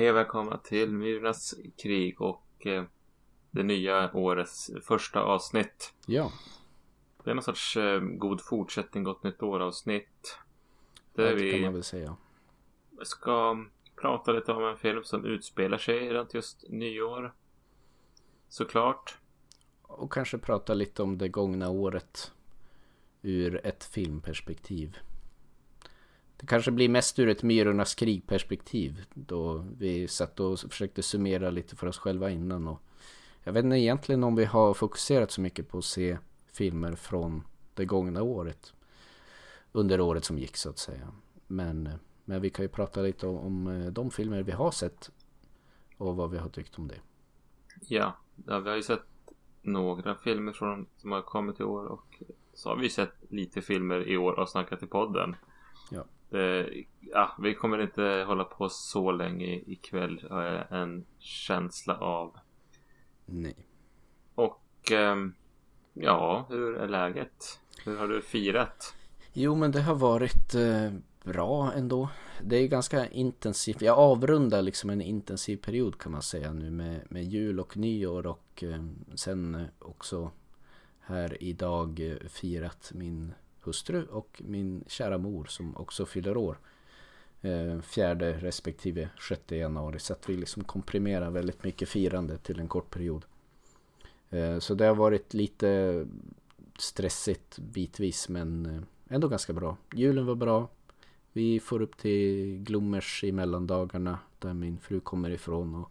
Hej och välkomna till Myrornas krig och eh, det nya årets första avsnitt. Ja. Det är någon sorts eh, god fortsättning, gott nytt år avsnitt. Där det vi kan man väl säga. ska prata lite om en film som utspelar sig runt just nyår. Såklart. Och kanske prata lite om det gångna året ur ett filmperspektiv. Det kanske blir mest ur ett Myrornas krigperspektiv då vi satt och försökte summera lite för oss själva innan. Och jag vet inte egentligen om vi har fokuserat så mycket på att se filmer från det gångna året. Under året som gick så att säga. Men, men vi kan ju prata lite om, om de filmer vi har sett och vad vi har tyckt om det. Ja, ja vi har ju sett några filmer från, som har kommit i år och så har vi sett lite filmer i år och snackat i podden. Ja. Det, ja, vi kommer inte hålla på så länge ikväll. Har jag en känsla av. Nej. Och ehm, ja, hur är läget? Hur har du firat? Jo, men det har varit eh, bra ändå. Det är ganska intensivt. Jag avrundar liksom en intensiv period kan man säga nu med, med jul och nyår och eh, sen också här idag eh, firat min hustru och min kära mor som också fyller år. Eh, fjärde respektive sjätte januari. Så att vi liksom komprimerar väldigt mycket firande till en kort period. Eh, så det har varit lite stressigt bitvis men eh, ändå ganska bra. Julen var bra. Vi får upp till Glommers i mellandagarna där min fru kommer ifrån. Och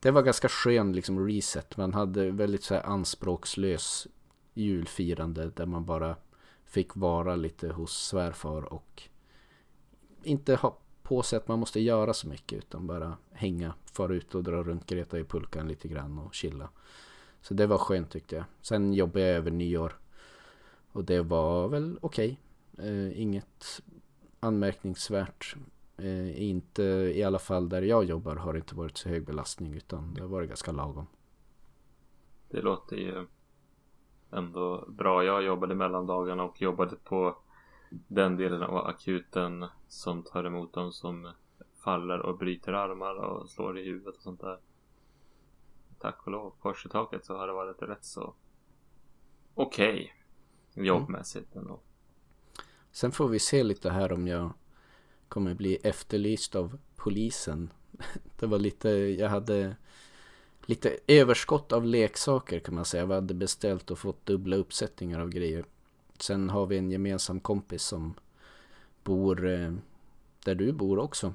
det var ganska skön liksom reset. Man hade väldigt så här anspråkslös julfirande där man bara fick vara lite hos svärfar och inte ha på sig att man måste göra så mycket utan bara hänga, fara ut och dra runt Greta i pulkan lite grann och chilla. Så det var skönt tyckte jag. Sen jobbade jag över nyår och det var väl okej. Okay. Eh, inget anmärkningsvärt. Eh, inte i alla fall där jag jobbar har det inte varit så hög belastning utan det har varit ganska lagom. Det låter ju ändå bra. Jag jobbade mellandagarna och jobbade på den delen av akuten som tar emot dem som faller och bryter armar och slår i huvudet och sånt där. Tack och lov, kors i taket så har det varit rätt så okej okay. jobbmässigt ändå. Sen får vi se lite här om jag kommer bli efterlyst av polisen. Det var lite, jag hade lite överskott av leksaker kan man säga. Vi hade beställt och fått dubbla uppsättningar av grejer. Sen har vi en gemensam kompis som bor eh, där du bor också.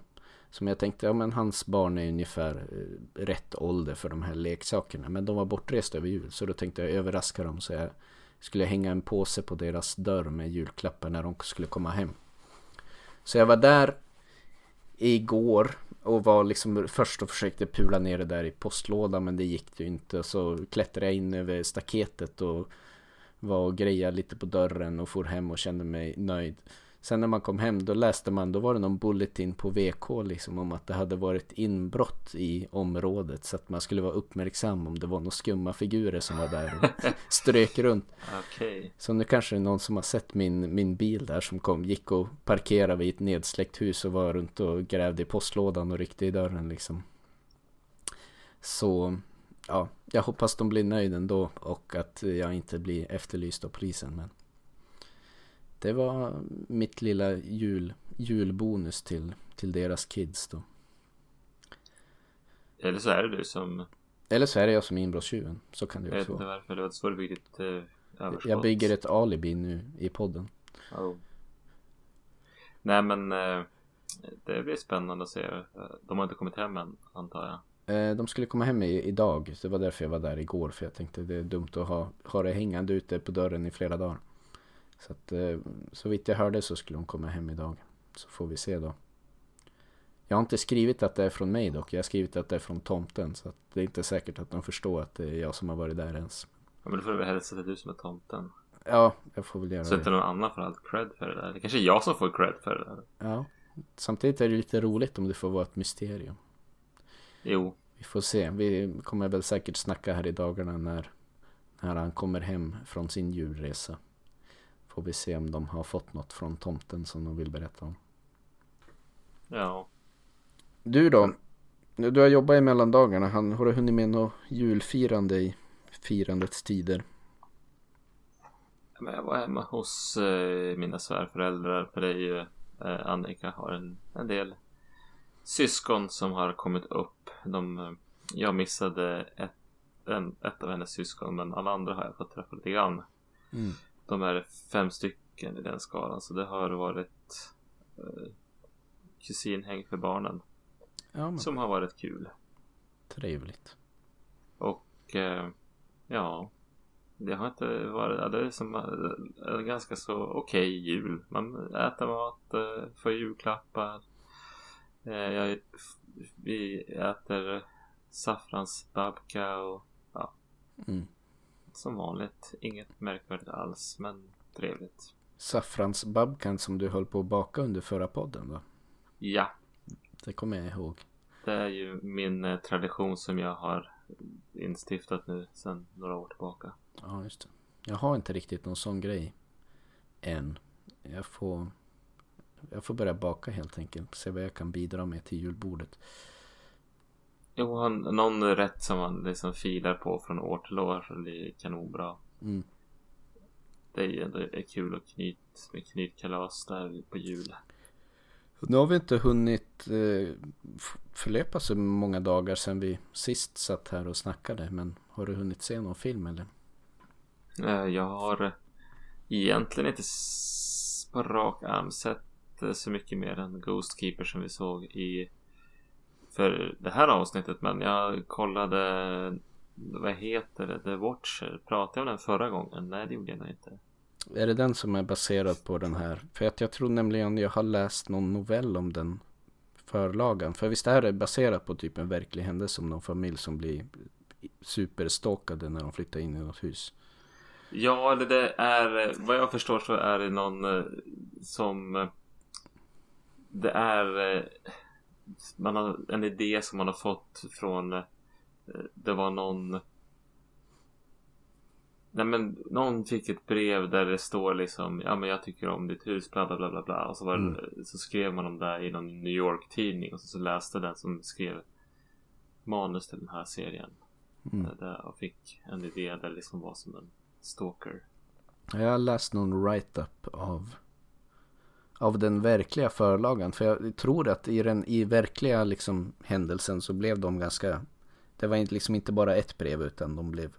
Som jag tänkte, ja men hans barn är ungefär eh, rätt ålder för de här leksakerna. Men de var bortresta över jul. Så då tänkte jag överraska dem. Så jag skulle hänga en påse på deras dörr med julklappar när de skulle komma hem. Så jag var där igår och var liksom först och försökte pula ner det där i postlådan men det gick ju inte. Så klättrade jag in över staketet och var och grejade lite på dörren och for hem och kände mig nöjd. Sen när man kom hem då läste man, då var det någon bulletin på VK liksom om att det hade varit inbrott i området så att man skulle vara uppmärksam om det var några skumma figurer som var där och strök runt. Okay. Så nu kanske det är någon som har sett min, min bil där som kom, gick och parkerade vid ett nedsläckt hus och var runt och grävde i postlådan och ryckte i dörren liksom. Så ja, jag hoppas de blir nöjda ändå och att jag inte blir efterlyst av polisen men det var mitt lilla jul, julbonus till, till deras kids då. Eller så är det du som... Eller så är det jag som är inbrottstjuven. Så kan det ju också vara. Jag vet inte varför, det var så du byggde ett eh, överskott. Jag bygger ett alibi nu i podden. Oh. Nej men eh, det blir spännande att se. De har inte kommit hem än antar jag. Eh, de skulle komma hem i, idag. Det var därför jag var där igår. För jag tänkte det är dumt att ha, ha det hängande ute på dörren i flera dagar. Så att eh, så vitt jag hörde så skulle hon komma hem idag. Så får vi se då. Jag har inte skrivit att det är från mig dock. Jag har skrivit att det är från tomten. Så att det är inte säkert att de förstår att det är jag som har varit där ens. Ja men då får du väl hälsa är du som är tomten. Ja, jag får väl göra så det. Så inte någon annan får allt cred för det där. Det kanske är jag som får cred för det där. Ja. Samtidigt är det lite roligt om det får vara ett mysterium. Jo. Vi får se. Vi kommer väl säkert snacka här i dagarna när, när han kommer hem från sin julresa. Får vi se om de har fått något från tomten som de vill berätta om. Ja. Du då? Du har jobbat i mellandagarna. Har du hunnit med något julfirande i firandets tider? Jag var hemma hos eh, mina svärföräldrar. För det är ju eh, Annika har en, en del syskon som har kommit upp. De, eh, jag missade ett, en, ett av hennes syskon men alla andra har jag fått träffa lite grann. Mm. De är fem stycken i den skalan så det har varit eh, kusinhäng för barnen. Ja. Som har varit kul. Trevligt. Och eh, ja, det har inte varit, det är som en eh, ganska så okej okay jul. Man äter mat, eh, får julklappar. Eh, jag, vi äter saffransbabka och ja. Mm. Som vanligt. Inget märkvärdigt alls men trevligt. Saffransbabkan som du höll på att baka under förra podden då? Ja. Det kommer jag ihåg. Det är ju min tradition som jag har instiftat nu sedan några år tillbaka. Ja, just det. Jag har inte riktigt någon sån grej än. Jag får, jag får börja baka helt enkelt. Se vad jag kan bidra med till julbordet. Jo, någon rätt som man liksom filar på från år till år så blir kanonbra. Mm. Det är ju ändå kul att knyt, med knytkalas där på jul. Nu har vi inte hunnit eh, förlöpa så många dagar sedan vi sist satt här och snackade. Men har du hunnit se någon film eller? Eh, jag har egentligen inte på rak arm sett eh, så mycket mer än Ghost Keeper som vi såg i för det här avsnittet. Men jag kollade vad heter det? The Watcher. Pratade jag om den förra gången? Nej, det gjorde jag nog inte. Är det den som är baserad på den här? För att jag tror nämligen jag har läst någon novell om den förlagan. För visst är det baserat på typ en verklig händelse om någon familj som blir superstalkade när de flyttar in i något hus. Ja, eller det är vad jag förstår så är det någon eh, som eh, det är eh, man har en idé som man har fått från det var någon Nej men någon fick ett brev där det står liksom Ja men jag tycker om ditt hus bla bla bla bla, bla. Och så, var mm. det, så skrev man om det i någon New York tidning och så, så läste den som skrev manus till den här serien. Mm. Där och fick en idé där det liksom var som en stalker. Jag har läst någon write-up av av den verkliga förlagan. För jag tror att i den i verkliga liksom händelsen så blev de ganska Det var liksom inte bara ett brev utan de blev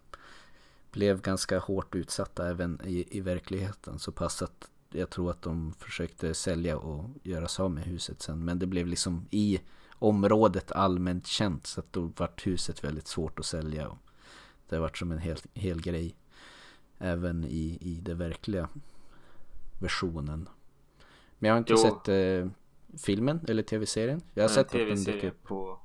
blev ganska hårt utsatta även i, i verkligheten. Så pass att jag tror att de försökte sälja och göra sig av med huset sen. Men det blev liksom i området allmänt känt så att då vart huset väldigt svårt att sälja. Och det vart som en hel, hel grej. Även i, i den verkliga versionen. Men jag har inte jo. sett eh, filmen eller tv-serien. Jag har Nej, sett tv-serie på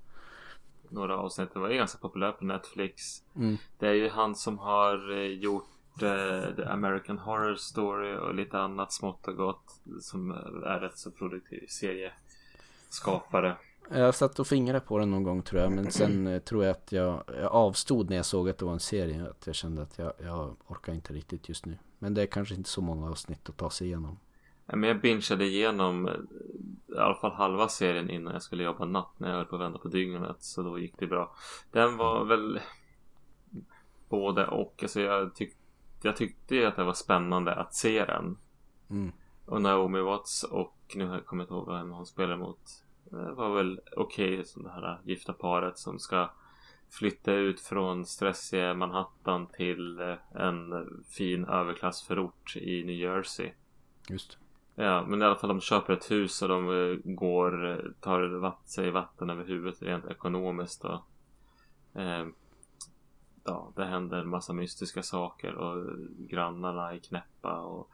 några avsnitt. Det var ju ganska populär på Netflix. Mm. Det är ju han som har eh, gjort uh, The American Horror Story och lite annat smått och gott. Som är rätt så produktiv serieskapare. Jag satt och fingrade på den någon gång tror jag. Men sen uh, tror jag att jag, jag, avstod när jag såg att det var en serie. Att jag kände att jag, jag orkar inte riktigt just nu. Men det är kanske inte så många avsnitt att ta sig igenom. Men jag bingeade igenom eh, i alla fall halva serien innan jag skulle jobba natt när jag höll på att vända på dygnet. Så då gick det bra. Den var väl både och. Alltså jag, tyck, jag tyckte att det var spännande att se den. Mm. Och Naomi Watts och nu har jag kommit ihåg vem hon spelar mot. Det var väl okej okay, som det här gifta paret som ska flytta ut från stressiga Manhattan till eh, en fin överklassförort i New Jersey. Just Ja, men i alla fall de köper ett hus och de eh, går, eh, tar vatt, sig vatten över huvudet rent ekonomiskt och eh, Ja, det händer en massa mystiska saker och grannarna är knäppa och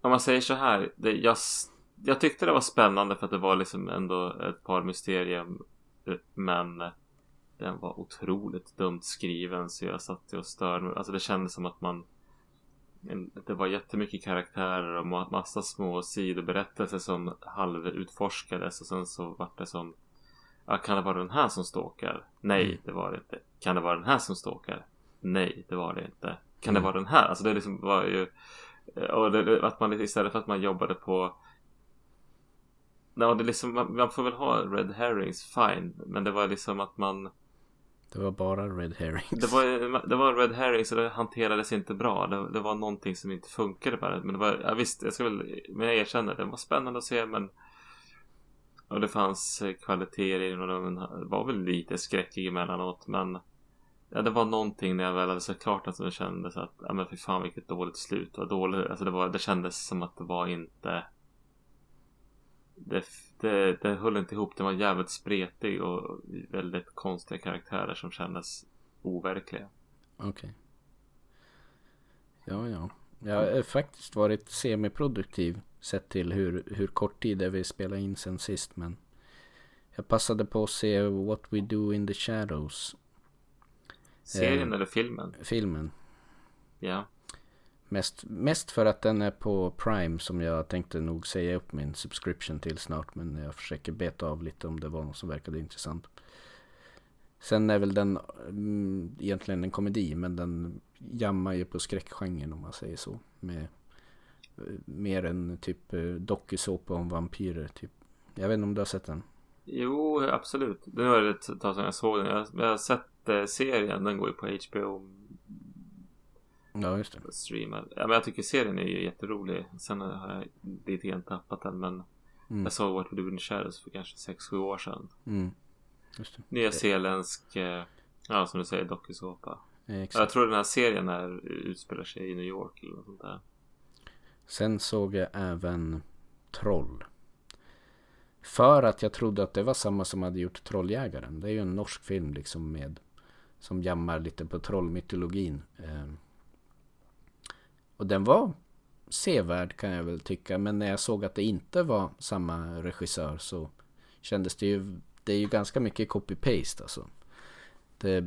Om man säger så här, det, jag, jag tyckte det var spännande för att det var liksom ändå ett par mysterium eh, Men Den var otroligt dumt skriven så jag satt och störde mig. Alltså det kändes som att man det var jättemycket karaktärer och massa små sidoberättelser som halvutforskades och sen så vart det som ja, Kan det vara den här som stalkar? Nej, mm. det var det inte. Kan det vara den här som stalkar? Nej, det var det inte. Kan mm. det vara den här? Alltså det liksom var ju och det, att man istället för att man jobbade på Ja, det är liksom, man, man får väl ha Red Herrings, fine. Men det var liksom att man det var bara Red Herrings. Det var, det var Red Herrings och det hanterades inte bra. Det, det var någonting som inte funkade bara. Men det var, ja, visst, jag ska väl, men jag erkänner, det var spännande att se men och det fanns eh, kvaliteter i den och det var väl lite skräckig emellanåt men Ja det var någonting när jag väl hade sett klart att det kändes att ja men fy fan vilket dåligt slut. Vad dåligt, alltså det var, det kändes som att det var inte det, det, det höll inte ihop. Det var jävligt spretig och väldigt konstiga karaktärer som kändes overkliga. Okej. Okay. Ja, ja. Jag har faktiskt varit semiproduktiv sett till hur, hur kort tid det vi spelade in sen sist. Men jag passade på att se What We Do In The Shadows. Serien eh, eller filmen? Filmen. Ja. Mest, mest för att den är på Prime som jag tänkte nog säga upp min subscription till snart. Men jag försöker beta av lite om det var något som verkade intressant. Sen är väl den mm, egentligen en komedi men den jammar ju på skräckgenren om man säger så. Med eh, mer än typ eh, dokusåpa om vampyrer typ. Jag vet inte om du har sett den? Jo, absolut. Det var det ett tag sedan jag såg den. Jag, jag har sett eh, serien. Den går ju på HBO Ja, just det. Streamad. Ja, men jag tycker serien är ju jätterolig. Sen har jag lite grann tappat den. Men mm. jag såg What We Do In The Shadows för kanske 6-7 år sedan. Mm. Nya zeeländsk, eh, ja som du säger, dokusåpa. Jag tror den här serien är, utspelar sig i New York eller något sånt där. Sen såg jag även Troll. För att jag trodde att det var samma som hade gjort Trolljägaren. Det är ju en norsk film liksom med som jammar lite på trollmytologin. Och den var sevärd kan jag väl tycka. Men när jag såg att det inte var samma regissör så kändes det ju... Det är ju ganska mycket copy-paste alltså. Det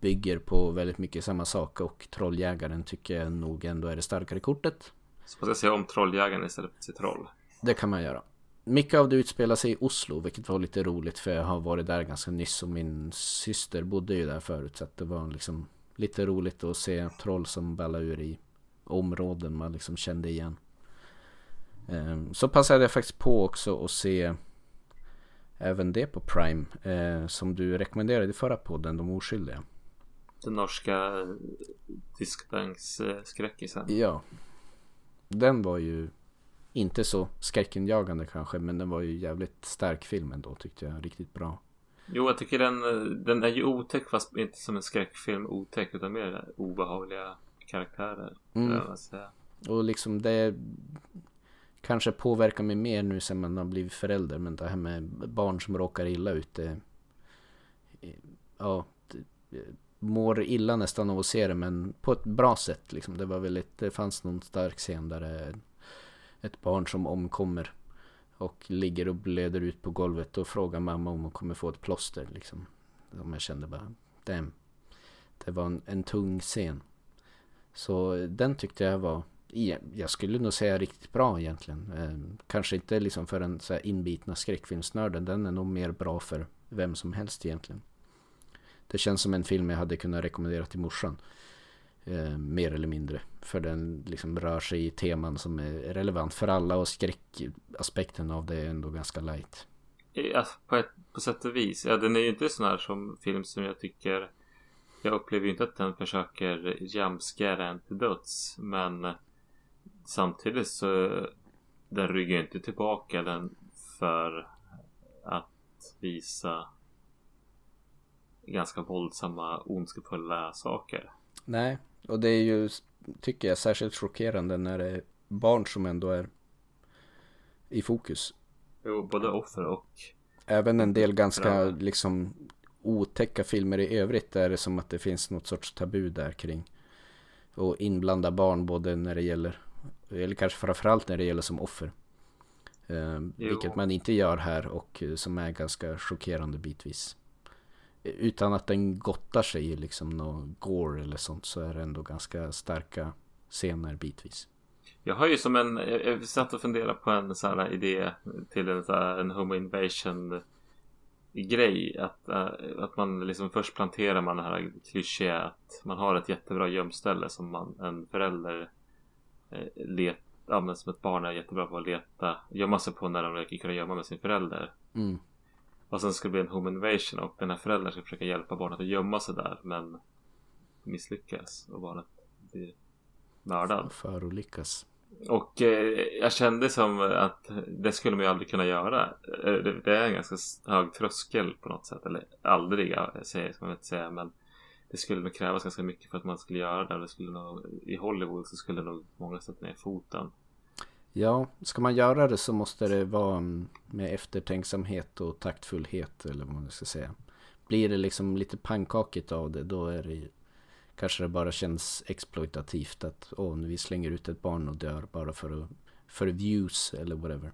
bygger på väldigt mycket samma sak och Trolljägaren tycker jag nog ändå är det starkare kortet. Så man ska säga om Trolljägaren istället för till Troll? Det kan man göra. Mycket av det utspelar sig i Oslo, vilket var lite roligt för jag har varit där ganska nyss och min syster bodde ju där förut. Så att det var liksom lite roligt att se troll som ballar ur i områden man liksom kände igen. Ehm, så passade jag faktiskt på också att se även det på Prime eh, som du rekommenderade i förra podden, De oskyldiga. Den norska diskbänksskräckisen. Ja. Den var ju inte så skräckinjagande kanske men den var ju jävligt stark film ändå tyckte jag. Riktigt bra. Jo, jag tycker den, den är ju otäck fast inte som en skräckfilm otäck utan mer obehagliga karaktärer. Mm. Och liksom det kanske påverkar mig mer nu sen man har blivit förälder. Men det här med barn som råkar illa ut. Det, ja, det, mår illa nästan av att se det men på ett bra sätt. Liksom. Det var väldigt, det fanns någon stark scen där ett barn som omkommer. Och ligger och blöder ut på golvet och frågar mamma om hon kommer få ett plåster. Liksom. Som jag kände bara, damn. Det var en, en tung scen. Så den tyckte jag var, jag skulle nog säga riktigt bra egentligen. Ehm, kanske inte liksom för den så här inbitna skräckfilmsnörden. Den är nog mer bra för vem som helst egentligen. Det känns som en film jag hade kunnat rekommendera till morsan. Eh, mer eller mindre. För den liksom rör sig i teman som är relevant för alla och skräckaspekten av det är ändå ganska light. Ja, på, ett, på sätt och vis. Ja, den är ju inte sån här som film som jag tycker jag upplever inte att den försöker jamscara en till döds. Men samtidigt så den ryggar inte tillbaka den för att visa ganska våldsamma ondskefulla saker. Nej, och det är ju tycker jag särskilt chockerande när det är barn som ändå är i fokus. Jo, både offer och Även en del ganska liksom otäcka filmer i övrigt där det som att det finns något sorts tabu där kring. Och inblanda barn både när det gäller, eller kanske framförallt när det gäller som offer. Eh, vilket man inte gör här och som är ganska chockerande bitvis. Utan att den gottar sig i liksom någon gore eller sånt så är det ändå ganska starka scener bitvis. Jag har ju som en, jag satt och funderade på en sån här idé till en, här, en Homo Invasion grej att, äh, att man liksom först planterar man det här klyschiga att man har ett jättebra gömställe som man, en förälder äh, let, ja, som ett barn är jättebra på att leta, gömma sig på när de leker kunna gömma med sin förälder. Mm. Och sen ska det bli en home invasion och den här föräldern ska försöka hjälpa barnet att gömma sig där men misslyckas och barnet blir mördad. Förolyckas. Och eh, jag kände som att det skulle man ju aldrig kunna göra. Eh, det, det är en ganska hög tröskel på något sätt. Eller aldrig, jag säger, ska man inte säga. Men det skulle nog krävas ganska mycket för att man skulle göra det. det skulle nog, I Hollywood så skulle nog många sätta ner foten. Ja, ska man göra det så måste det vara mm, med eftertänksamhet och taktfullhet eller vad man ska säga. Blir det liksom lite pannkakigt av det då är det ju kanske det bara känns exploitativt att åh, nu vi slänger ut ett barn och dör bara för, för views eller whatever.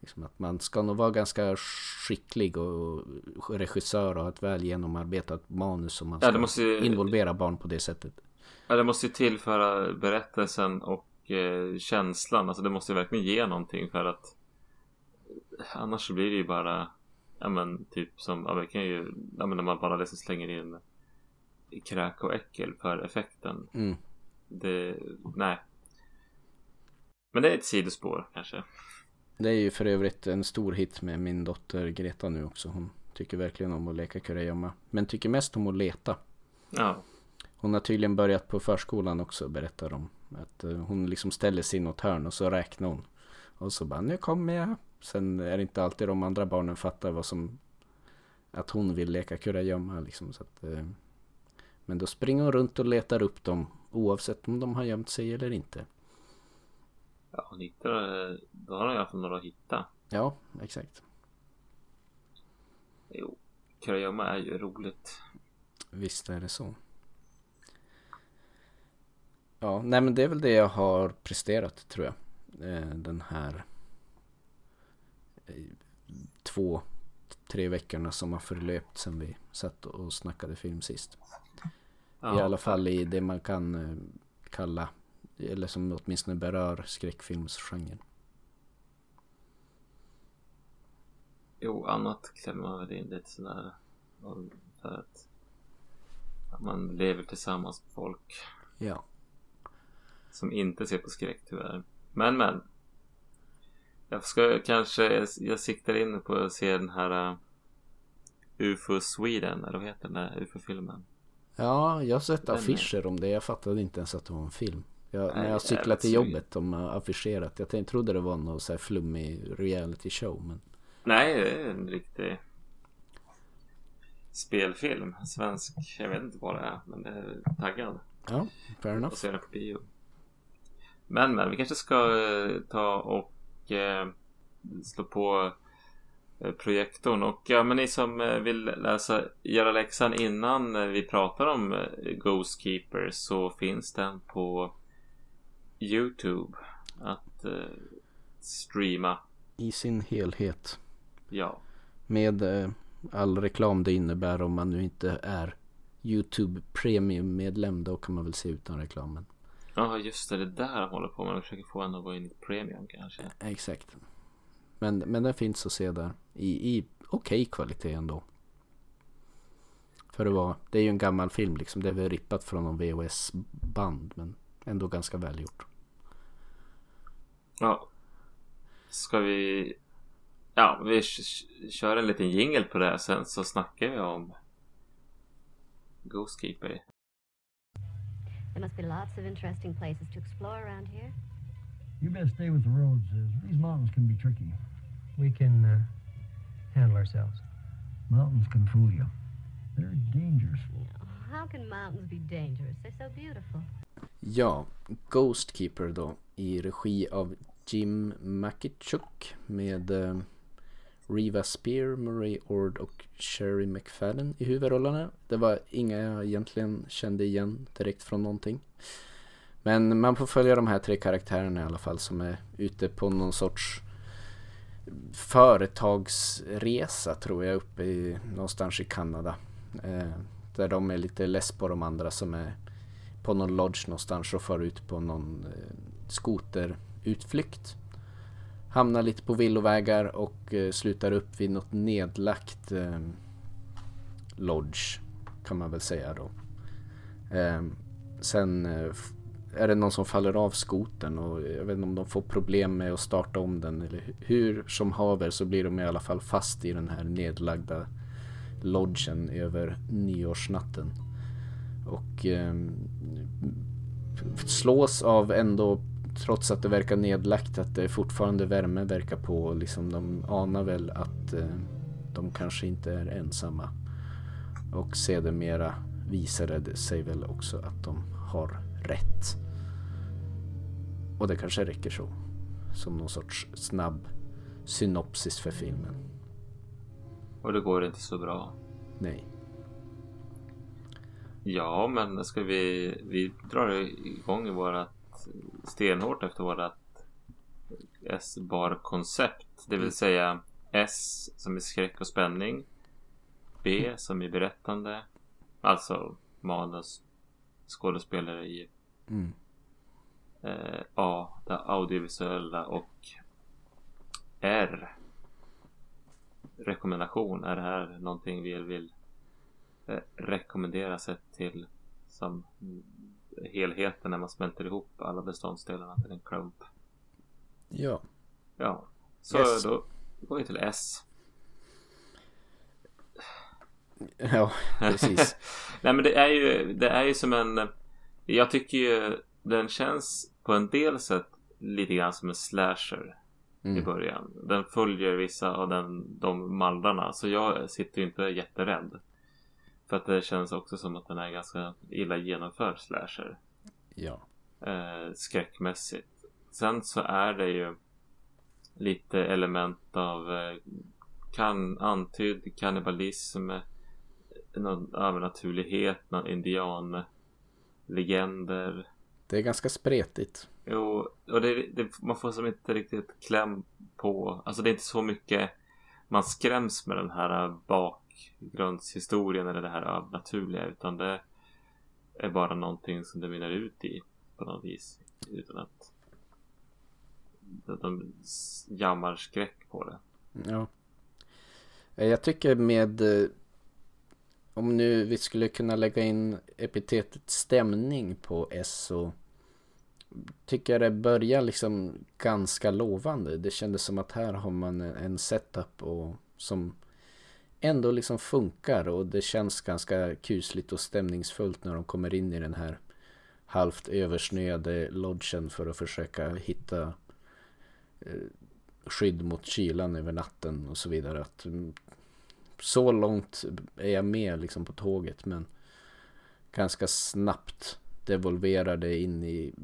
Liksom att man ska nog vara ganska skicklig och regissör och ha ett väl genomarbetat manus om man Ja, ska det måste ju- involvera barn på det sättet. Ja, det måste ju tillföra berättelsen och eh, känslan. Alltså det måste ju verkligen ge någonting för att annars så blir det ju bara ja men typ som, ja, kan ju, ja men när man bara liksom slänger in kräk och äckel för effekten. Mm. Det, nej. Men det är ett sidospår kanske. Det är ju för övrigt en stor hit med min dotter Greta nu också. Hon tycker verkligen om att leka kurragömma. Men tycker mest om att leta. Ja. Hon har tydligen börjat på förskolan också berättar de. Att eh, hon liksom ställer sig i något hörn och så räknar hon. Och så bara nu kommer jag. Sen är det inte alltid de andra barnen fattar vad som. Att hon vill leka kurragömma liksom. Så att, eh, men då springer hon runt och letar upp dem. Oavsett om de har gömt sig eller inte. Ja, hon hittar, då har hon i alla fall några att hitta. Ja, exakt. Jo, kurragömma är ju roligt. Visst är det så. Ja, nej men det är väl det jag har presterat tror jag. Eh, Den här eh, två, tre veckorna som har förlöpt sen vi satt och snackade film sist. Ja, I alla fall i det man kan eh, kalla, eller som åtminstone berör skräckfilmsgenren. Jo, annat klämmer man väl in lite sådär. För att att man lever tillsammans med folk Ja, som inte ser på skräck tyvärr. Men men. Jag ska kanske, jag siktar in på att se den här uh, UFO Sweden, eller vad heter den där UFO-filmen? Ja jag har sett affischer om det. Jag fattade inte ens att det var en film. Jag, Nej, när jag cyklade till jobbet de har affischerat. Jag tänkte, trodde det var någon så här flummig reality show. Men Nej, det är en riktig spelfilm. Svensk, jag vet inte vad det är, men det är taggad. ja, fair enough. och se den på bio. Men men, vi kanske ska eh, ta och eh, slå på projektorn. Och ja, men ni som eh, vill läsa, göra läxan innan eh, vi pratar om eh, Ghost Keeper så finns den på Youtube att eh, streama. I sin helhet. Ja, Med eh, all reklam det innebär om man nu inte är YouTube Premium medlem. Då kan man väl se utan reklamen. ja just det, det där håller på med. De försöker få en att gå in i Premium kanske. Exakt. Men, men den finns att se där. I, i okej kvalitet ändå. För det var, det är ju en gammal film liksom. Det är väl rippat från någon VHS-band. Men ändå ganska välgjort. Ja. Ska vi... Ja, vi kör en liten jingle på det här sen så snackar vi om Ghost Keeper. There must be lots of interesting places to explore around here. You best stay with the roads. Uh, these mountains can be tricky. We can uh, handle ourselves. Mountains can fool you. They're dangerous. How can mountains be dangerous? They're so beautiful. Ja, Ghost Keeper då. I regi av Jim Makichuk. Med eh, Riva Spear, Murray Ord och Sherry McFadden i huvudrollerna. Det var inga jag egentligen kände igen direkt från någonting. Men man får följa de här tre karaktärerna i alla fall som är ute på någon sorts företagsresa tror jag uppe i någonstans i Kanada. Eh, där de är lite less på de andra som är på någon lodge någonstans och far ut på någon eh, skoterutflykt. Hamnar lite på villovägar och eh, slutar upp vid något nedlagt eh, lodge kan man väl säga då. Eh, sen eh, är det någon som faller av skoten och jag vet inte om de får problem med att starta om den eller hur som haver så blir de i alla fall fast i den här nedlagda lodgen över nyårsnatten. Och eh, slås av ändå trots att det verkar nedlagt att det fortfarande värme verkar på. Liksom de anar väl att eh, de kanske inte är ensamma. Och sedermera visade det sig väl också att de har rätt. Och det kanske räcker så. Som någon sorts snabb synopsis för filmen. Och det går inte så bra. Nej. Ja, men ska vi... Vi drar igång vårat stenhårt efter vårat S-bar-koncept. Det vill säga S som är skräck och spänning. B som är berättande. Alltså manus, skådespelare i Mm. eh, A, det audiovisuella och R. Rekommendation. Är det här någonting vi vill eh, rekommendera sett till som helheten när man smälter ihop alla beståndsdelarna till en klump? Ja. Ja, så Yes. då går vi till S. Ja, precis. Nej men det är ju, det är ju som en Jag tycker ju den känns på en del sätt lite grann som en slasher i Mm. början. Den följer vissa av den, de mallarna så jag sitter ju inte jätterädd. För att det känns också som att den är ganska illa genomförd slasher. Ja. Eh, skräckmässigt. Sen så är det ju lite element av eh, kan, antydd kannibalism, någon övernaturlighet, någon indianlegender. Det är ganska spretigt. Jo, och det, det, man får som inte riktigt kläm på. Alltså det är inte så mycket man skräms med den här bakgrundshistorien eller det här övernaturliga. Utan det är bara någonting som det mynnar ut i på något vis. Utan att de jammar skräck på det. Ja. Jag tycker med eh, om nu vi skulle kunna lägga in epitetet stämning på S så tycker jag det börjar liksom ganska lovande. Det kändes som att här har man en- setup och som ändå liksom funkar och det känns ganska kusligt och stämningsfullt när de kommer in i den här halvt översnöade lodgen för att försöka hitta eh, skydd mot kylan över natten och så vidare. Att, mm, så långt är jag med liksom på tåget men ganska snabbt devolverar det in i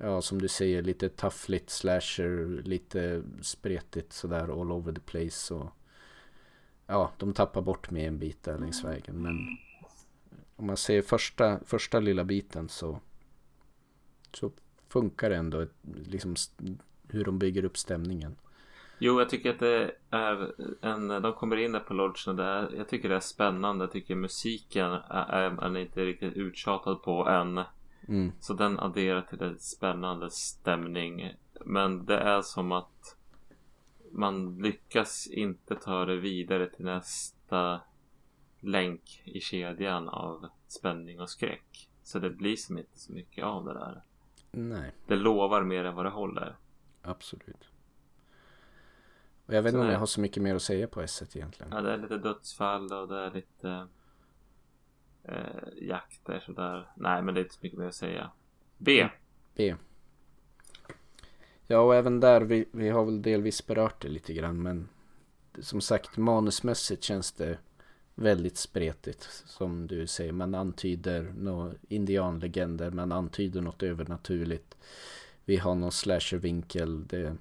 ja som du säger lite taffligt slasher lite spretigt sådär all over the place och ja de tappar bort mig en bit där längs vägen men om man ser första, första lilla biten så så funkar det ändå liksom hur de bygger upp stämningen. Jo, jag tycker att det är en... De kommer in där på lodgen och det är, jag tycker det är spännande. Jag tycker musiken är, är man inte riktigt uttjatad på än. Mm. Så den adderar till en spännande stämning. Men det är som att man lyckas inte ta det vidare till nästa länk i kedjan av spänning och skräck. Så det blir som inte så mycket av det där. Nej, Det lovar mer än vad det håller. absolut. Och jag vet inte om jag har så mycket mer att säga på S1 egentligen. Ja, det är lite dödsfall och det är lite eh, jakter sådär. Nej, men det är inte så mycket mer att säga. B. B. Ja, och även där, vi, vi har väl delvis berört det lite grann, men som sagt, manusmässigt känns det väldigt spretigt. Som du säger, man antyder några indianlegender, man antyder något övernaturligt. Vi har någon slashervinkel, det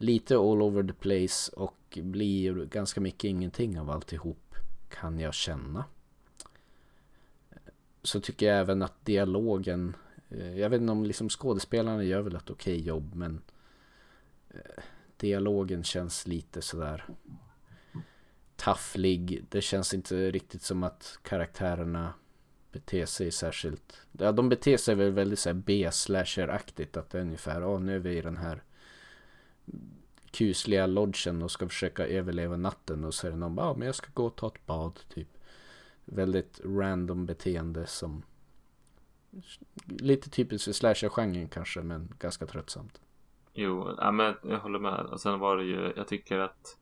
lite all over the place och blir ganska mycket ingenting av alltihop, kan jag känna. Så tycker jag även att dialogen eh, Jag vet inte om liksom skådespelarna gör väl ett okej jobb men eh, Dialogen känns lite sådär Tafflig. Det känns inte riktigt som att karaktärerna beter sig särskilt Ja de beter sig väl väldigt såhär B-slasher-aktigt att det är ungefär Ja nu är vi i den här kusliga lodgen och ska försöka överleva natten och så är det någon bara ah, men jag ska gå och ta ett bad typ Väldigt random beteende som lite typiskt för slasher-genren kanske, men ganska tröttsamt. Jo, ja, men jag håller med. Och sen var det ju, jag tycker att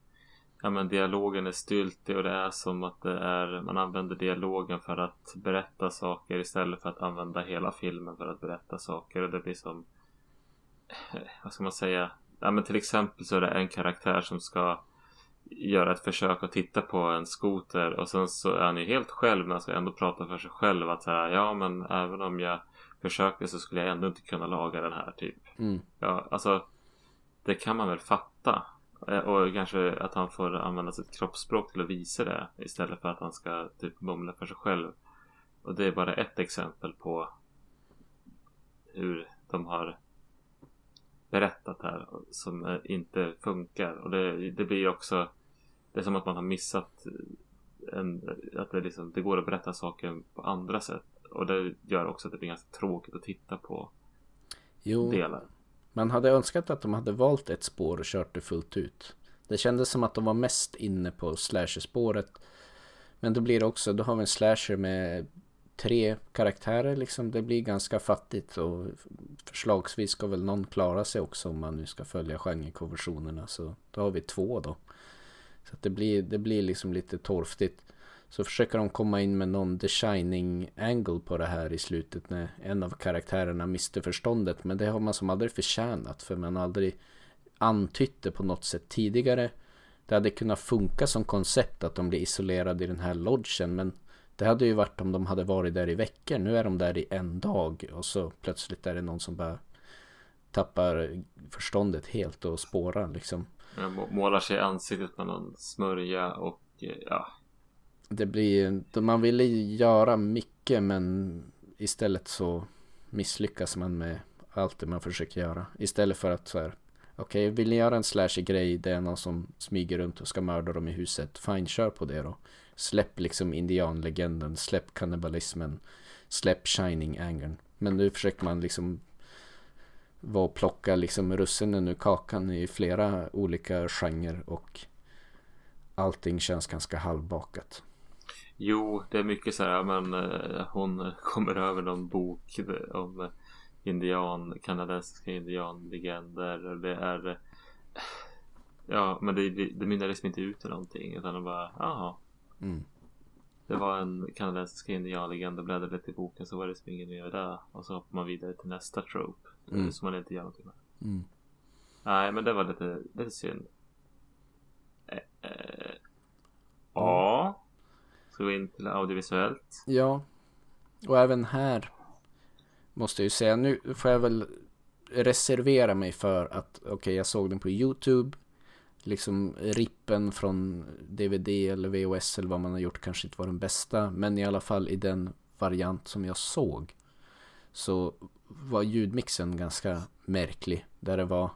ja, men dialogen är styltig och det är som att det är, man använder dialogen för att berätta saker istället för att använda hela filmen för att berätta saker. Och det blir som, eh, vad ska man säga, ja, men till exempel så är det en karaktär som ska göra ett försök att titta på en skoter och sen så är han ju helt själv men ska ändå prata för sig själv att säga ja men även om jag försöker så skulle jag ändå inte kunna laga den här typ. Mm. Ja, alltså det kan man väl fatta. Eh, Och kanske att han får använda sitt kroppsspråk till att visa det istället för att han ska typ mumla för sig själv. Och det är bara ett exempel på hur de har berättat här som inte funkar. Och det, det blir också Det är som att man har missat en, att det, liksom, det går att berätta saker på andra sätt. Och det gör också att det blir ganska tråkigt att titta på Jo, delar. man hade önskat att de hade valt ett spår och kört det fullt ut. Det kändes som att de var mest inne på slasher-spåret. Men då blir det också, då har vi en slasher med tre karaktärer liksom. Det blir ganska fattigt och förslagsvis ska väl någon klara sig också om man nu ska följa genrekonventionerna. Så då har vi två då. Så att det blir, det blir liksom lite torftigt. Så försöker de komma in med någon The Shining angle på det här i slutet när en av karaktärerna mister förståndet. Men det har man som aldrig förtjänat för man har aldrig antytt det på något sätt tidigare. Det hade kunnat funka som koncept att de blir isolerade i den här lodgen men det hade ju varit om de hade varit där i veckor. Nu är de där i en dag och så plötsligt är det någon som bara tappar förståndet helt och spårar liksom. Jag må- målar sig i ansiktet med någon smörja och eh, ja. Det blir, man ville göra mycket men istället så misslyckas man med allt det man försöker göra. Istället för att så här, okej vill ni göra en slasher grej, det är någon som smyger runt och ska mörda dem i huset, fine kör på det då. Släpp liksom indianlegenden, släpp kannibalismen, släpp shining angern. Men nu försöker man liksom vara och plocka liksom russinen ur kakan i flera olika genrer och allting känns ganska halvbakat. Jo, det är mycket så här, men eh, hon kommer över någon bok om indian, kanadensiska indianlegender. Det är... Eh, ja, men det, det, det mynnar liksom inte ut i någonting. Utan de bara, jaha. Mm. Det var en kanadensisk indianlegend bläddrade lite i boken så var det liksom ingen mer där. Och så hoppar man vidare till nästa trope. Mm. Som man inte gör någonting med. Mm. Nej, men det var lite, lite synd. Eh, eh, ja. Ska vi in till audiovisuellt? Ja, och även här måste jag ju säga, nu får jag väl reservera mig för att okej, jag såg den på YouTube. Liksom rippen från DVD eller VHS eller vad man har gjort kanske inte var den bästa, men i alla fall i den variant som jag såg så var ljudmixen ganska märklig. Där det var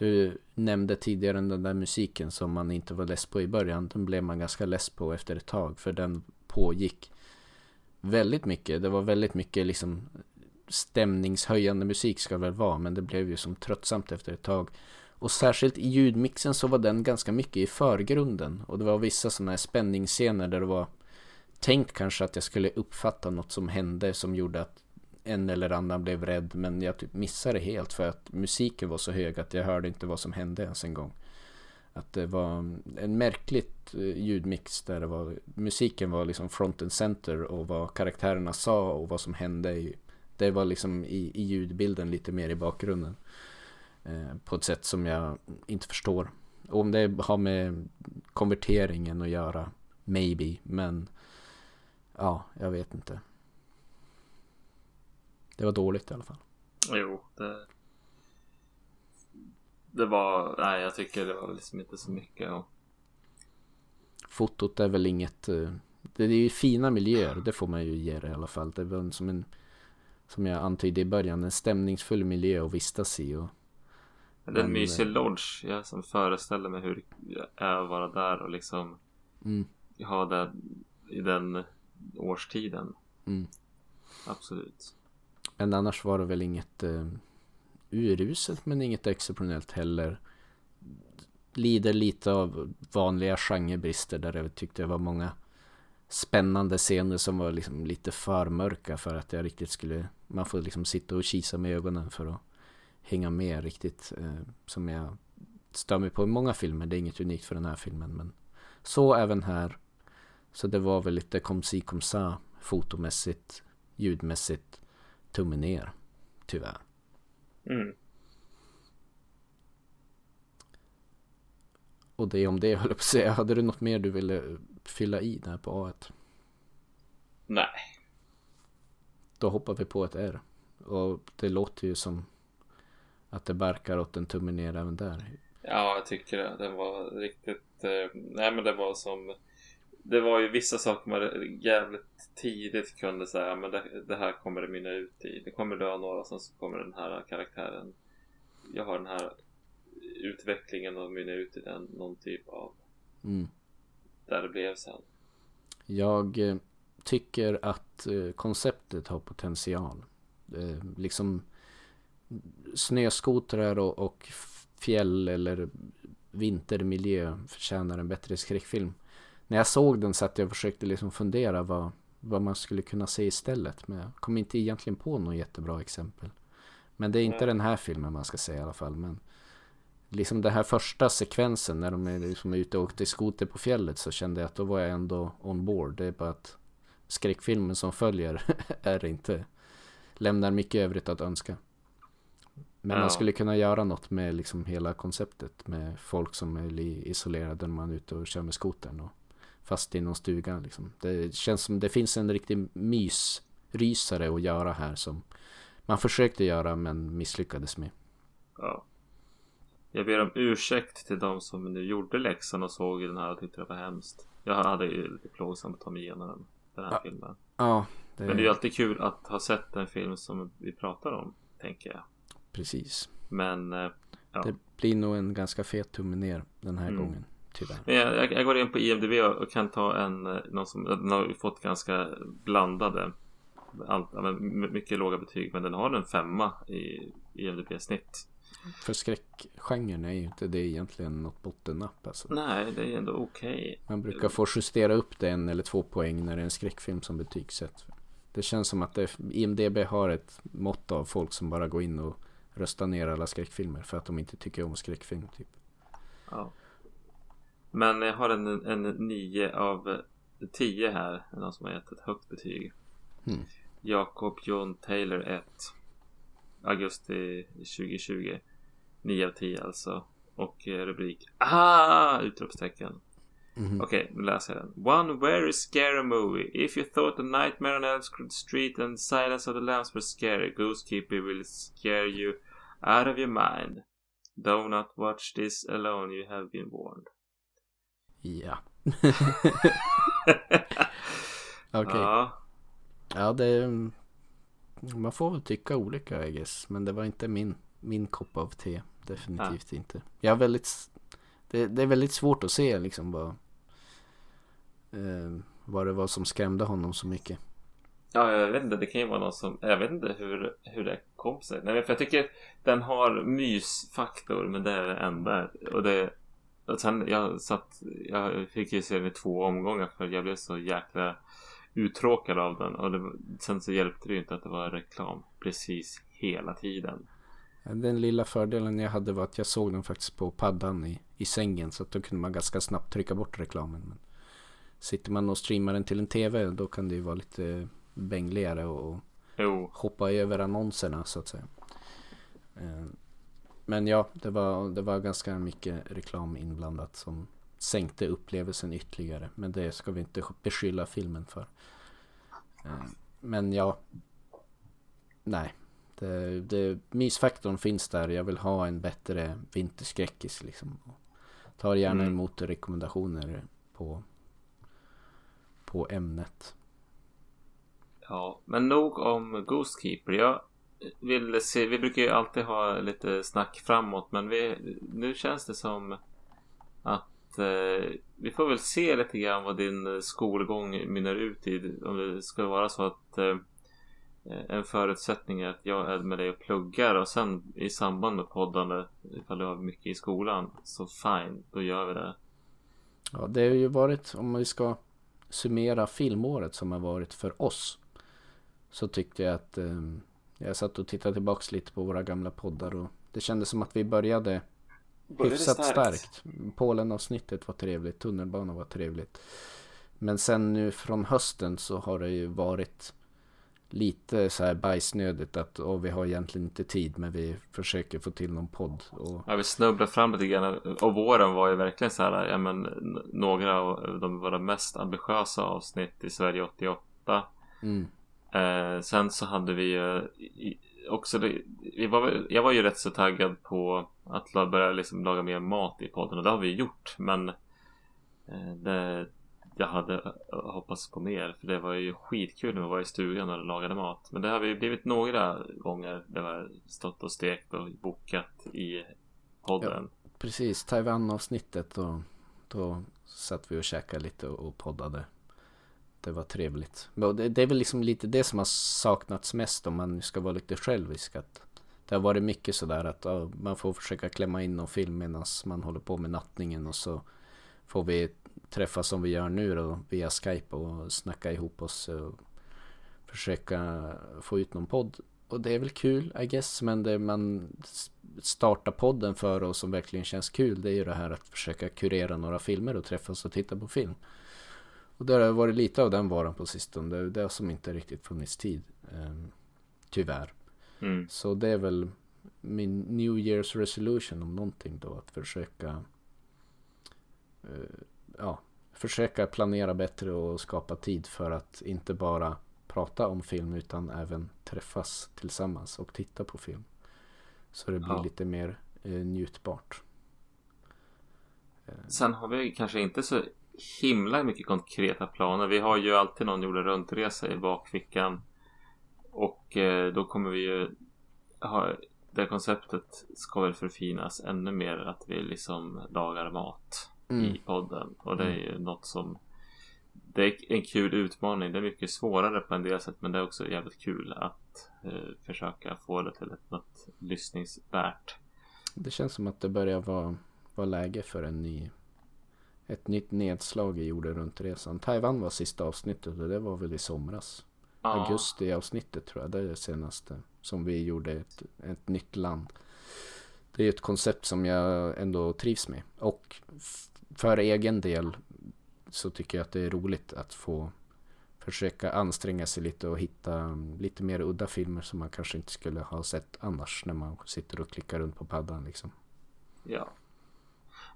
du nämnde tidigare den där musiken som man inte var less på i början. Den blev man ganska less på efter ett tag för den pågick väldigt mycket. Det var väldigt mycket liksom stämningshöjande musik ska det väl vara men det blev ju som tröttsamt efter ett tag. Och särskilt i ljudmixen så var den ganska mycket i förgrunden och det var vissa sådana här spänningsscener där det var tänkt kanske att jag skulle uppfatta något som hände som gjorde att en eller annan blev rädd men jag typ missade det helt för att musiken var så hög att jag hörde inte vad som hände ens en gång. Att det var en märkligt eh, ljudmix där det var musiken var liksom front and center och vad karaktärerna sa och vad som hände. I, det var liksom i, i ljudbilden lite mer i bakgrunden. Eh, på ett sätt som jag inte förstår. Och om det har med konverteringen att göra, maybe, men ja, jag vet inte. Det var dåligt i alla fall. Jo, det... Det var, nej jag tycker det var liksom inte så mycket och... Fotot är väl inget... eh, Det är ju fina miljöer, det får man ju ge det i alla fall. Det var som en... Som jag antydde i början, en stämningsfull miljö att vistas i. Och, det är en mysig eh, lodge. Jag som föreställer mig hur det är att vara där och liksom mm, ha det i den årstiden. mm. Absolut. Men annars var det väl inget eh, uruselt men inget exceptionellt heller. Lider lite av vanliga genrebrister där jag tyckte det var många spännande scener som var liksom lite för mörka för att jag riktigt skulle man får liksom sitta och kisa med ögonen för att hänga med riktigt. Eh, som jag stör mig på i många filmer. Det är inget unikt för den här filmen. Men så även här. Så det var väl lite kom si kom sa fotomässigt, ljudmässigt, tummen ner. Tyvärr. Mm. Och det om det höll jag på att säga. Hade du något mer du ville fylla i där på A1? Nej. Då hoppar vi på ett R. Och det låter ju som att det barkar åt en tumme ner även där. Ja, jag tycker det. Den var riktigt... Eh, nej, men det var som... Det var ju vissa saker man jävligt tidigt kunde säga men det, det här kommer det mynna ut i. Det kommer dö några sen så kommer den här karaktären. Jag har den här utvecklingen och mynna ut i den någon typ av Mm. där det blev sen. Jag eh, tycker att eh, konceptet har potential. Eh, liksom snöskotrar och, och fjäll eller vintermiljö förtjänar en bättre skräckfilm. När jag såg den satt jag och försökte liksom fundera vad, vad man skulle kunna se istället. Men jag kom inte egentligen på något jättebra exempel. Men det är inte Nej. den här filmen man ska säga i alla fall. Men liksom den här första sekvensen när de är liksom ute och åkte skoter på fjället så kände jag att då var jag ändå on board. Det är bara att skräckfilmen som följer är inte lämnar mycket övrigt att önska. Men Ja. man skulle kunna göra något med liksom hela konceptet med folk som är isolerade när man är ute och kör med skotern och fast i någon stuga liksom. Det känns som det finns en riktig mysrysare att göra här som man försökte göra men misslyckades med. Ja. Jag ber om ursäkt till de som nu gjorde läxan och såg den här och tyckte det var hemskt. Jag hade ju lite plågsamt att ta mig igenom den, den här Ja. filmen. Ja, det, Men det är ju alltid kul att ha sett en film som vi pratar om, tänker jag. Precis. Men, eh, ja. Det blir nog en ganska fet tumme ner den här Mm. gången. Tyvärr. Jag, jag, går in på IMDB och kan ta en, eh, någon som, den har fått ganska blandade, my- mycket låga betyg. Men den har en femma i IMDB-snitt. För skräckgenren är ju inte det egentligen något bottennapp alltså. Nej, det är ändå okej. Man brukar få justera upp det en eller två poäng när det är en skräckfilm som betygsätt. Det känns som att det, IMDB har ett mått av folk som bara går in och röstar ner alla skräckfilmer för att de inte tycker om skräckfilm. Typ. Ja. Men jag har en, en 9 av 10 här. Någon som har gett ett högt betyg. Mm. Jakob John Taylor 1. Augusti 2020. 9 av 10 alltså. Och eh, rubrik Ah! Utropstecken. Mhm. Okej, nu läser jag den. One very scary movie. If you thought The Nightmare on Elm Street and Silence of the Lambs were scary, Ghost Keeper will scare you out of your mind. Do not watch this alone, you have been warned. Ja. Okej. Ja, Ja, det... Man får väl tycka olika I guess. Men det var inte min, min kopp av te. Definitivt inte. Jag har väldigt... Det, det är väldigt svårt att se liksom vad... Eh, vad det var som skrämde honom så mycket. ja, jag vet inte. Det kan ju vara någon som... Jag vet inte hur, hur det kom sig. Nej, för jag tycker den har mysfaktor, men det är det enda. Och det... Och sen jag satt... Jag fick ju se den i två omgångar för jag blev så jäkla uttråkad av den. Och det, sen så hjälpte det ju inte att det var reklam precis hela tiden. Den lilla fördelen jag hade var att jag såg den faktiskt på paddan i, i sängen. Så att då kunde man ganska snabbt trycka bort reklamen. Men sitter man och streamar den till en tv då kan det ju vara lite bängligare och Jo, hoppa över annonserna så att säga. Eh, Men ja, det var, det var ganska mycket reklam inblandat som sänkte upplevelsen ytterligare. Men det ska vi inte beskylla filmen för. Eh, Men ja, nej. Det, det, mysfaktorn finns där. Jag vill ha en bättre vinterskräckis liksom. Tar gärna Mm. emot rekommendationer på, på ämnet. Ja, men nog om Ghost Keeper. Jag vill se, vi brukar ju alltid ha lite snack framåt men vi, nu känns det som att eh, vi får väl se lite grann vad din skolgång mynnar ut i. Om det ska vara så att eh, en förutsättning är att jag är med dig och pluggar och sen i samband med poddande ifall du har mycket i skolan så fine, då gör vi det. Ja, det har ju varit, om vi ska summera filmåret som har varit för oss. Så tyckte jag att eh, Jag satt och tittade tillbaks lite på våra gamla poddar och det kändes som att vi började Började hyfsat starkt. starkt. Polen-avsnittet var trevligt, tunnelbanan var trevligt. Men sen nu från hösten så har det ju varit lite så här bajsnödigt att åh, vi har egentligen inte tid men vi försöker få till någon podd. Och, Ja, vi snubblar fram lite grann och våren var ju verkligen så här, ja men några av de våra mest ambitiösa avsnitt i Sverige 88. mm, Eh, sen så hade vi ju också, vi var, jag var ju rätt så taggad på att börja liksom laga mer mat i podden och det har vi gjort men eh, det, jag hade eh, hoppats på mer för det var ju skitkul när vi var i stugan och lagade mat men det har vi blivit några gånger där vi har stått och stekt och bokat i podden. precis, Taiwan-avsnittet och då satt vi och käkade lite och, poddade. Det var trevligt. Det, är väl liksom lite det som har saknats mest om man ska vara lite självisk. Att det har varit mycket sådär att man får försöka klämma in någon film medan man håller på med nattningen och så får vi träffas som vi gör nu då via Skype och snacka ihop oss och försöka få ut någon podd. Och det är väl kul I guess men det man startar podden för och som verkligen känns kul det är ju det här att försöka kurera några filmer och träffas och titta på film. Och det har varit lite av den varan på sistone. Det är det som inte riktigt funnits tid. Eh, tyvärr. Mm. Så det är väl min New Year's resolution om någonting då. Att försöka eh, ja, försöka planera bättre och skapa tid för att inte bara prata om film utan även träffas tillsammans och titta på film. Så det blir Ja. lite mer eh, njutbart. Sen har vi kanske inte så himla mycket konkreta planer. Vi har ju alltid någon jorden runt-resa i bakfickan. Och eh, då kommer vi ju ha det konceptet ska väl förfinas ännu mer att vi liksom lagar mat Mm. i podden. Och det är ju något som det är en kul utmaning. Det är mycket svårare på en del sätt men det är också jävligt kul att eh, försöka få det till ett, något lyssningsvärt. Det känns som att det börjar vara, vara läge för en ny ett nytt nedslag i jorden runt-resan. Taiwan var sista avsnittet och det var väl i somras. Ja. Augusti avsnittet tror jag. Det är det senaste som vi gjorde ett, ett nytt land. Det är ett koncept som jag ändå trivs med. Och för egen del så tycker jag att det är roligt att få försöka anstränga sig lite och hitta lite mer udda filmer som man kanske inte skulle ha sett annars när man sitter och klickar runt på paddan liksom. Ja.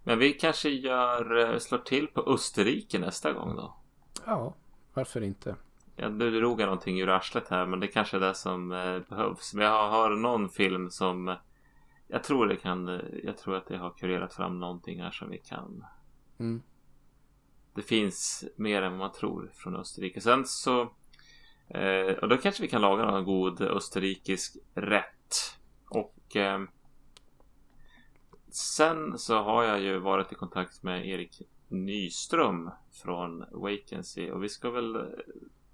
Men vi kanske gör, eh, slår till på Österrike nästa gång då. Ja, varför inte? Ja, nu drog jag någonting ur arslet här men det kanske är det som eh, behövs. Men jag har någon film som eh, jag tror det kan, jag tror att jag har kurerat fram någonting här som vi kan. Mm. Det finns mer än vad man tror från Österrike. Sen så, eh, och då kanske vi kan laga någon god österrikisk rätt. Och eh, sen så har jag ju varit i kontakt med Erik Nyström från Vacancy och vi ska väl eh,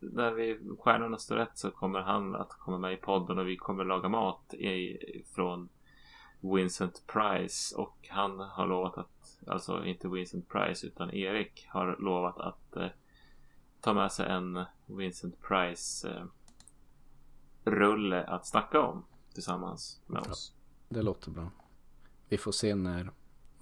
när vi stjärnorna står rätt så kommer han att komma med i podden och vi kommer laga mat i, från Vincent Price och han har lovat att alltså inte Vincent Price utan Erik har lovat att eh, ta med sig en Vincent Price eh, rulle att snacka om tillsammans med oss. Det låter bra. Vi får se när,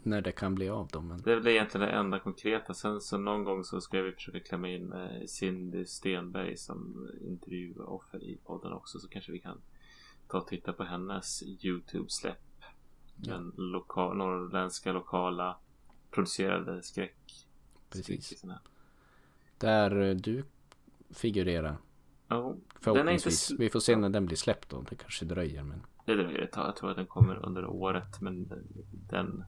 när det kan bli av dem. Men Det är väl egentligen det enda konkreta. Sen så någon gång så ska vi försöka klämma in eh, Cindy Stenberg som intervjuoffer i podden också. Så kanske vi kan ta och titta på hennes YouTube-släpp. Den lokal, norrländska lokala producerade skräck. Precis. där eh, du figurerar. Ja, Förhoppningsvis. Den är inte Vi får se när den blir släppt då. Det kanske dröjer men. det dröjer ett tag. Jag tror att den kommer under året. Men den,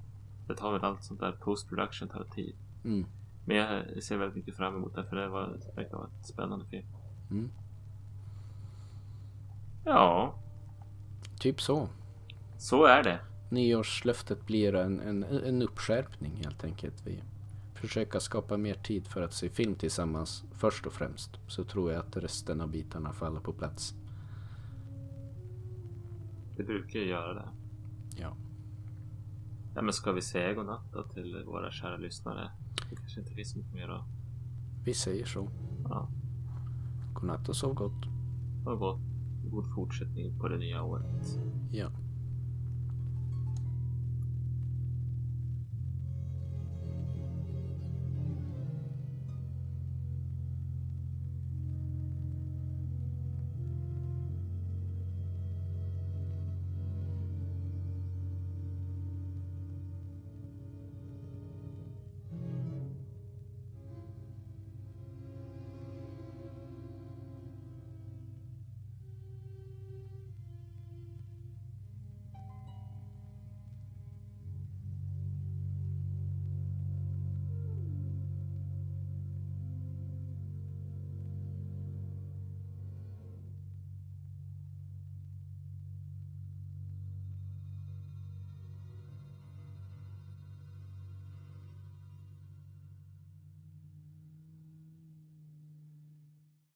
det tar väl allt sånt där post production tar tid. Mm. Men jag ser väldigt mycket fram emot det för det var, det verkar vara ett spännande film. Mm. Ja, Typ så. så är det. Nyårslöftet blir en, en, en uppskärpning helt enkelt. Vi försöker skapa mer tid för att se film tillsammans först och främst. Så tror jag att resten av bitarna faller på plats. Det brukar ju göra det. Ja. Ja, men ska vi säga godnatt då till våra kära lyssnare? Det kanske inte finns mycket mer att... Vi säger så. Ja, Godnatt och sov gott. ha gott. god fortsättning på det nya året. Ja.